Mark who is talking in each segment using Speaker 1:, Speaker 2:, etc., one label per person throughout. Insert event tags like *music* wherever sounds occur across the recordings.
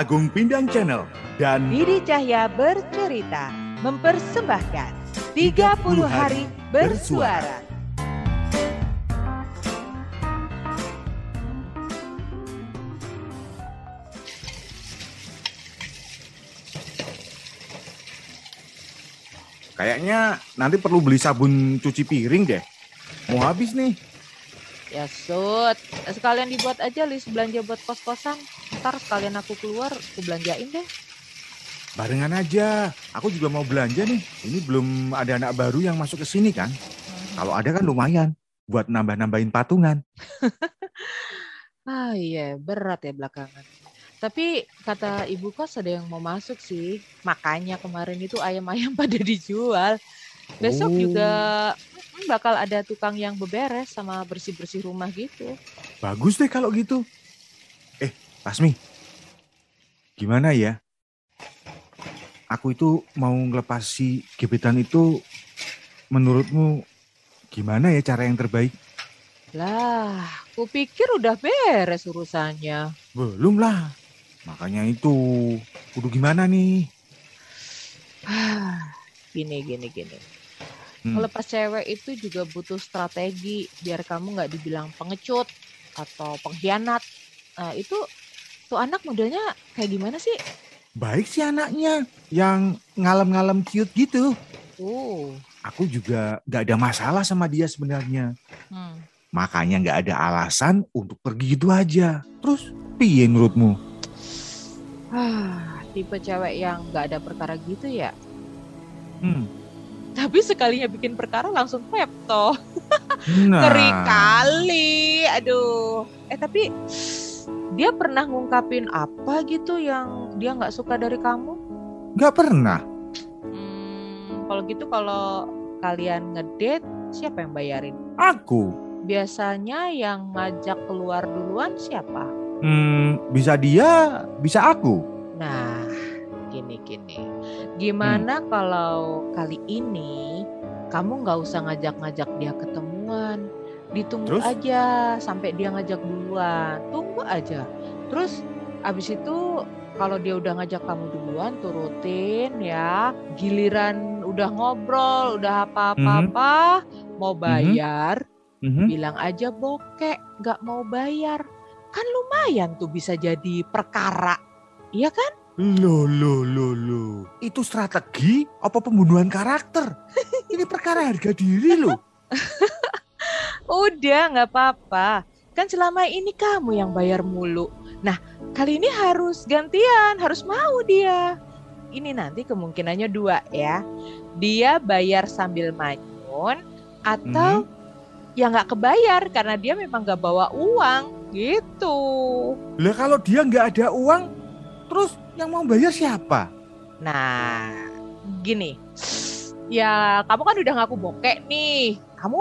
Speaker 1: Agung Pindang Channel dan
Speaker 2: Didi Cahya bercerita mempersembahkan 30 hari bersuara.
Speaker 1: kayaknya nanti perlu beli sabun cuci piring deh. Mau habis nih.
Speaker 2: Ya sud, sekalian dibuat aja list belanja buat kos-kosan. Ntar sekalian aku keluar, aku belanjain deh.
Speaker 1: Barengan aja. Aku juga mau belanja nih. Ini belum ada anak baru yang masuk ke sini kan? Kalau ada kan lumayan buat nambah-nambahin patungan. *laughs*
Speaker 2: Ah iya, berat ya belakangan. Tapi kata ibu kos ada yang mau masuk sih. Makanya kemarin itu ayam-ayam *laughs* pada dijual. Besok
Speaker 1: Oh.
Speaker 2: juga bakal ada tukang yang beberes sama bersih-bersih rumah gitu.
Speaker 1: Bagus deh kalau gitu. Eh, Lasmi. Gimana ya? Aku itu mau ngelepas si gebetan itu menurutmu gimana ya cara yang terbaik?
Speaker 2: Lah, kupikir udah beres urusannya.
Speaker 1: Belum lah. Makanya itu, kudu gimana nih?
Speaker 2: Ah, gini, gini, gini.
Speaker 1: Hmm.
Speaker 2: Melepas cewek itu juga butuh strategi biar kamu nggak dibilang pengecut atau pengkhianat. Nah, itu tuh anak modelnya kayak gimana sih?
Speaker 1: Baik sih anaknya, yang ngalem-ngalem cute gitu.
Speaker 2: Uh,
Speaker 1: Aku juga gak ada masalah sama dia sebenarnya.
Speaker 2: hmm.
Speaker 1: Makanya gak ada alasan untuk pergi gitu aja. Terus, piye menurutmu?
Speaker 2: Ah, tipe cewek yang nggak ada perkara gitu ya.
Speaker 1: Hmm.
Speaker 2: Tapi sekalinya bikin perkara langsung pepto. *laughs*
Speaker 1: Nah,
Speaker 2: Ngeri kali. Aduh. Eh tapi dia pernah ngungkapin apa gitu yang dia nggak suka dari kamu?
Speaker 1: gak pernah.
Speaker 2: Hmm, kalau gitu kalau kalian ngedate siapa yang bayarin?
Speaker 1: Aku.
Speaker 2: Biasanya yang ngajak keluar duluan siapa?
Speaker 1: Hmm, bisa dia, bisa aku.
Speaker 2: Nah, gini-gini. Gimana kalau kali ini kamu nggak usah ngajak-ngajak dia ketemuan. Ditunggu
Speaker 1: Terus?
Speaker 2: aja sampai dia ngajak duluan. Tunggu aja. Terus abis itu kalau dia udah ngajak kamu duluan turutin ya. Giliran udah ngobrol, udah apa-apa-apa, mau bayar,
Speaker 1: Mhm.
Speaker 2: bilang aja bokek, nggak mau bayar. Kan lumayan tuh bisa jadi perkara. Iya kan?
Speaker 1: Loh, loh, loh, loh. Itu strategi apa pembunuhan karakter? *laughs* Ini perkara harga diri loh. *laughs*
Speaker 2: Udah nggak apa-apa. Kan selama ini kamu yang bayar mulu. Nah, kali ini harus gantian, harus mau dia. Ini nanti kemungkinannya dua ya. Dia bayar sambil manyun atau ya nggak kebayar karena dia memang nggak bawa uang gitu.
Speaker 1: Lah kalau dia nggak ada uang, terus yang mau bayar siapa?
Speaker 2: Nah, gini. Ya, kamu kan udah ngaku bokek nih. Kamu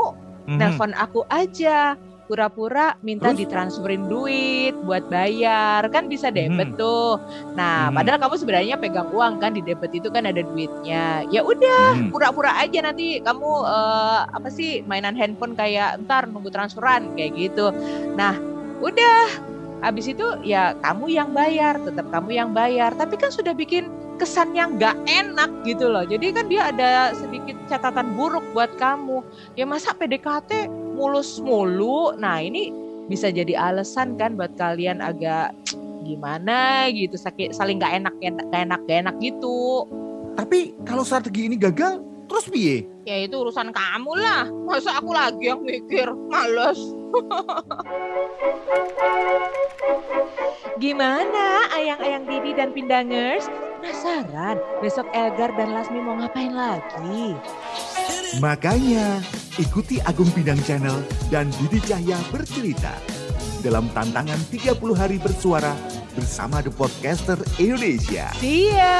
Speaker 1: Mhm.
Speaker 2: nelpon aku aja pura-pura minta
Speaker 1: Terus?
Speaker 2: ditransferin duit buat bayar kan bisa debet
Speaker 1: Mhm.
Speaker 2: tuh nah
Speaker 1: Mhm.
Speaker 2: padahal kamu sebenarnya pegang uang kan di debit itu kan ada duitnya ya udah
Speaker 1: Mhm.
Speaker 2: pura-pura aja nanti kamu eh, apa sih mainan handphone kayak ntar nunggu transferan kayak gitu nah udah habis itu ya kamu yang bayar tetap kamu yang bayar. Tapi kan sudah bikin kesan yang nggak enak gitu loh. Jadi kan dia ada sedikit catatan buruk buat kamu. Ya masa PDKT mulus mulu? Nah ini bisa jadi alasan kan buat kalian agak gimana gitu sakit saling nggak enak nggak enak gak enak gitu.
Speaker 1: Tapi kalau strategi ini gagal, terus piye?
Speaker 2: ya itu urusan kamu lah. Masa aku lagi yang mikir males *laughs* Gimana ayang-ayang Didi dan Pindangers? Penasaran besok Elgar dan Lasmi mau ngapain lagi?
Speaker 1: Makanya, ikuti Agung Pindang Channel dan Didi Cahya bercerita dalam tantangan 30 hari bersuara bersama The Podcaster Indonesia.
Speaker 2: See ya!